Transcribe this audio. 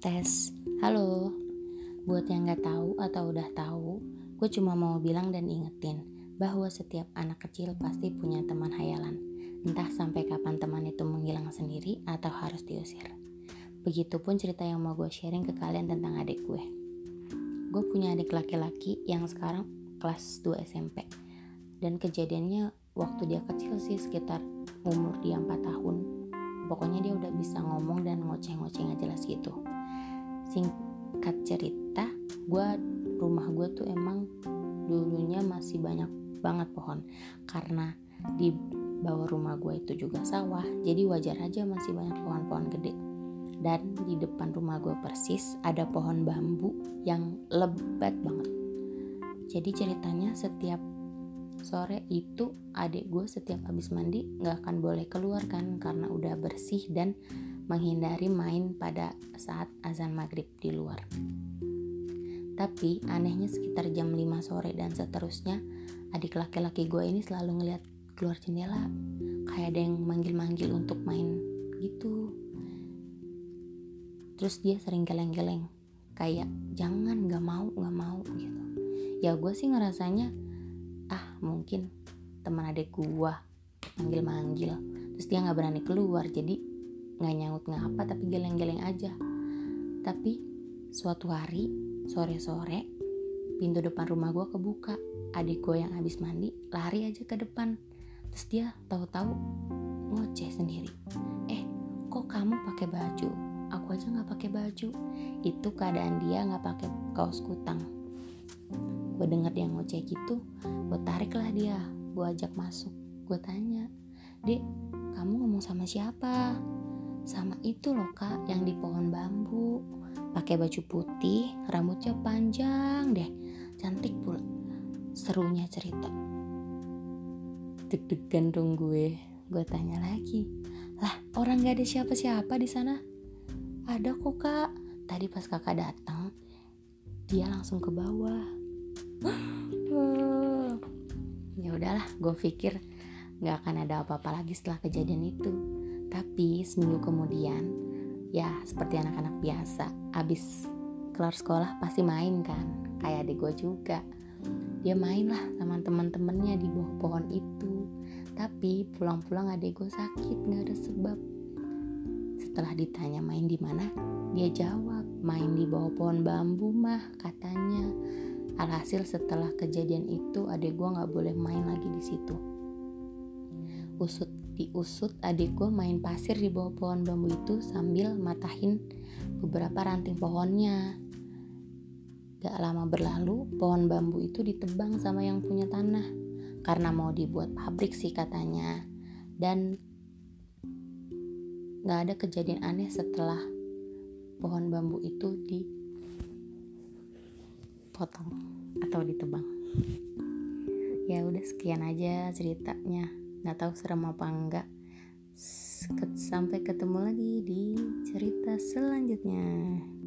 Tes, halo. Buat yang gak tahu atau udah tahu, gue cuma mau bilang dan ingetin bahwa setiap anak kecil pasti punya teman hayalan. Entah sampai kapan teman itu menghilang sendiri atau harus diusir. Begitupun cerita yang mau gue sharing ke kalian tentang adik gue. Gue punya adik laki-laki yang sekarang kelas 2 SMP. Dan kejadiannya waktu dia kecil sih sekitar umur dia 4 tahun. Pokoknya dia udah bisa ngomong dan ngoceh-ngoceh gak jelas gitu singkat cerita gue rumah gue tuh emang dulunya masih banyak banget pohon. Karena di bawah rumah gue itu juga sawah jadi wajar aja masih banyak pohon-pohon gede. Dan di depan rumah gue persis ada pohon bambu yang lebat banget. Jadi ceritanya setiap sore itu adik gue setiap habis mandi nggak akan boleh keluar kan karena udah bersih dan menghindari main pada saat azan maghrib di luar. Tapi anehnya sekitar jam 5 sore dan seterusnya, adik laki-laki gue ini selalu ngeliat keluar jendela. Kayak ada yang manggil-manggil untuk main gitu. Terus dia sering geleng-geleng. Kayak jangan gak mau gak mau gitu. Ya gue sih ngerasanya ah mungkin teman adik gue manggil-manggil. Terus dia gak berani keluar jadi nggak nyaut nggak apa tapi geleng-geleng aja. Tapi suatu hari sore-sore pintu depan rumah gue kebuka. Adik gue yang habis mandi lari aja ke depan. Terus dia tahu-tahu ngoceh sendiri. Eh kok kamu pakai baju? Aku aja nggak pakai baju. Itu keadaan dia nggak pakai kaos kutang. Gue denger dia ngoceh gitu gue tarik lah dia. Gue ajak masuk. Gue tanya dek kamu ngomong sama siapa sama itu loh kak yang di pohon bambu. Pakai baju putih rambutnya panjang deh. Cantik pula serunya cerita. Deg-degan dong gue. Gue tanya lagi lah orang gak ada siapa-siapa di sana? Ada kok kak. Tadi pas kakak datang dia langsung ke bawah. Ya udahlah gue pikir nggak akan ada apa-apa lagi setelah kejadian itu tapi seminggu kemudian, ya seperti anak-anak biasa, abis kelar sekolah pasti main kan, kayak adik gue juga. Dia main lah sama teman-temannya di bawah pohon itu. Tapi pulang-pulang adik gue sakit nggak ada sebab. Setelah ditanya main di mana, dia jawab main di bawah pohon bambu mah katanya. Alhasil setelah kejadian itu adik gue nggak boleh main lagi di situ. Usut diusut adik gue main pasir di bawah pohon bambu itu sambil matahin beberapa ranting pohonnya. Gak lama berlalu, pohon bambu itu ditebang sama yang punya tanah karena mau dibuat pabrik sih katanya. Dan gak ada kejadian aneh setelah pohon bambu itu dipotong atau ditebang. Ya udah sekian aja ceritanya nggak tahu serem apa enggak. Sampai ketemu lagi di cerita selanjutnya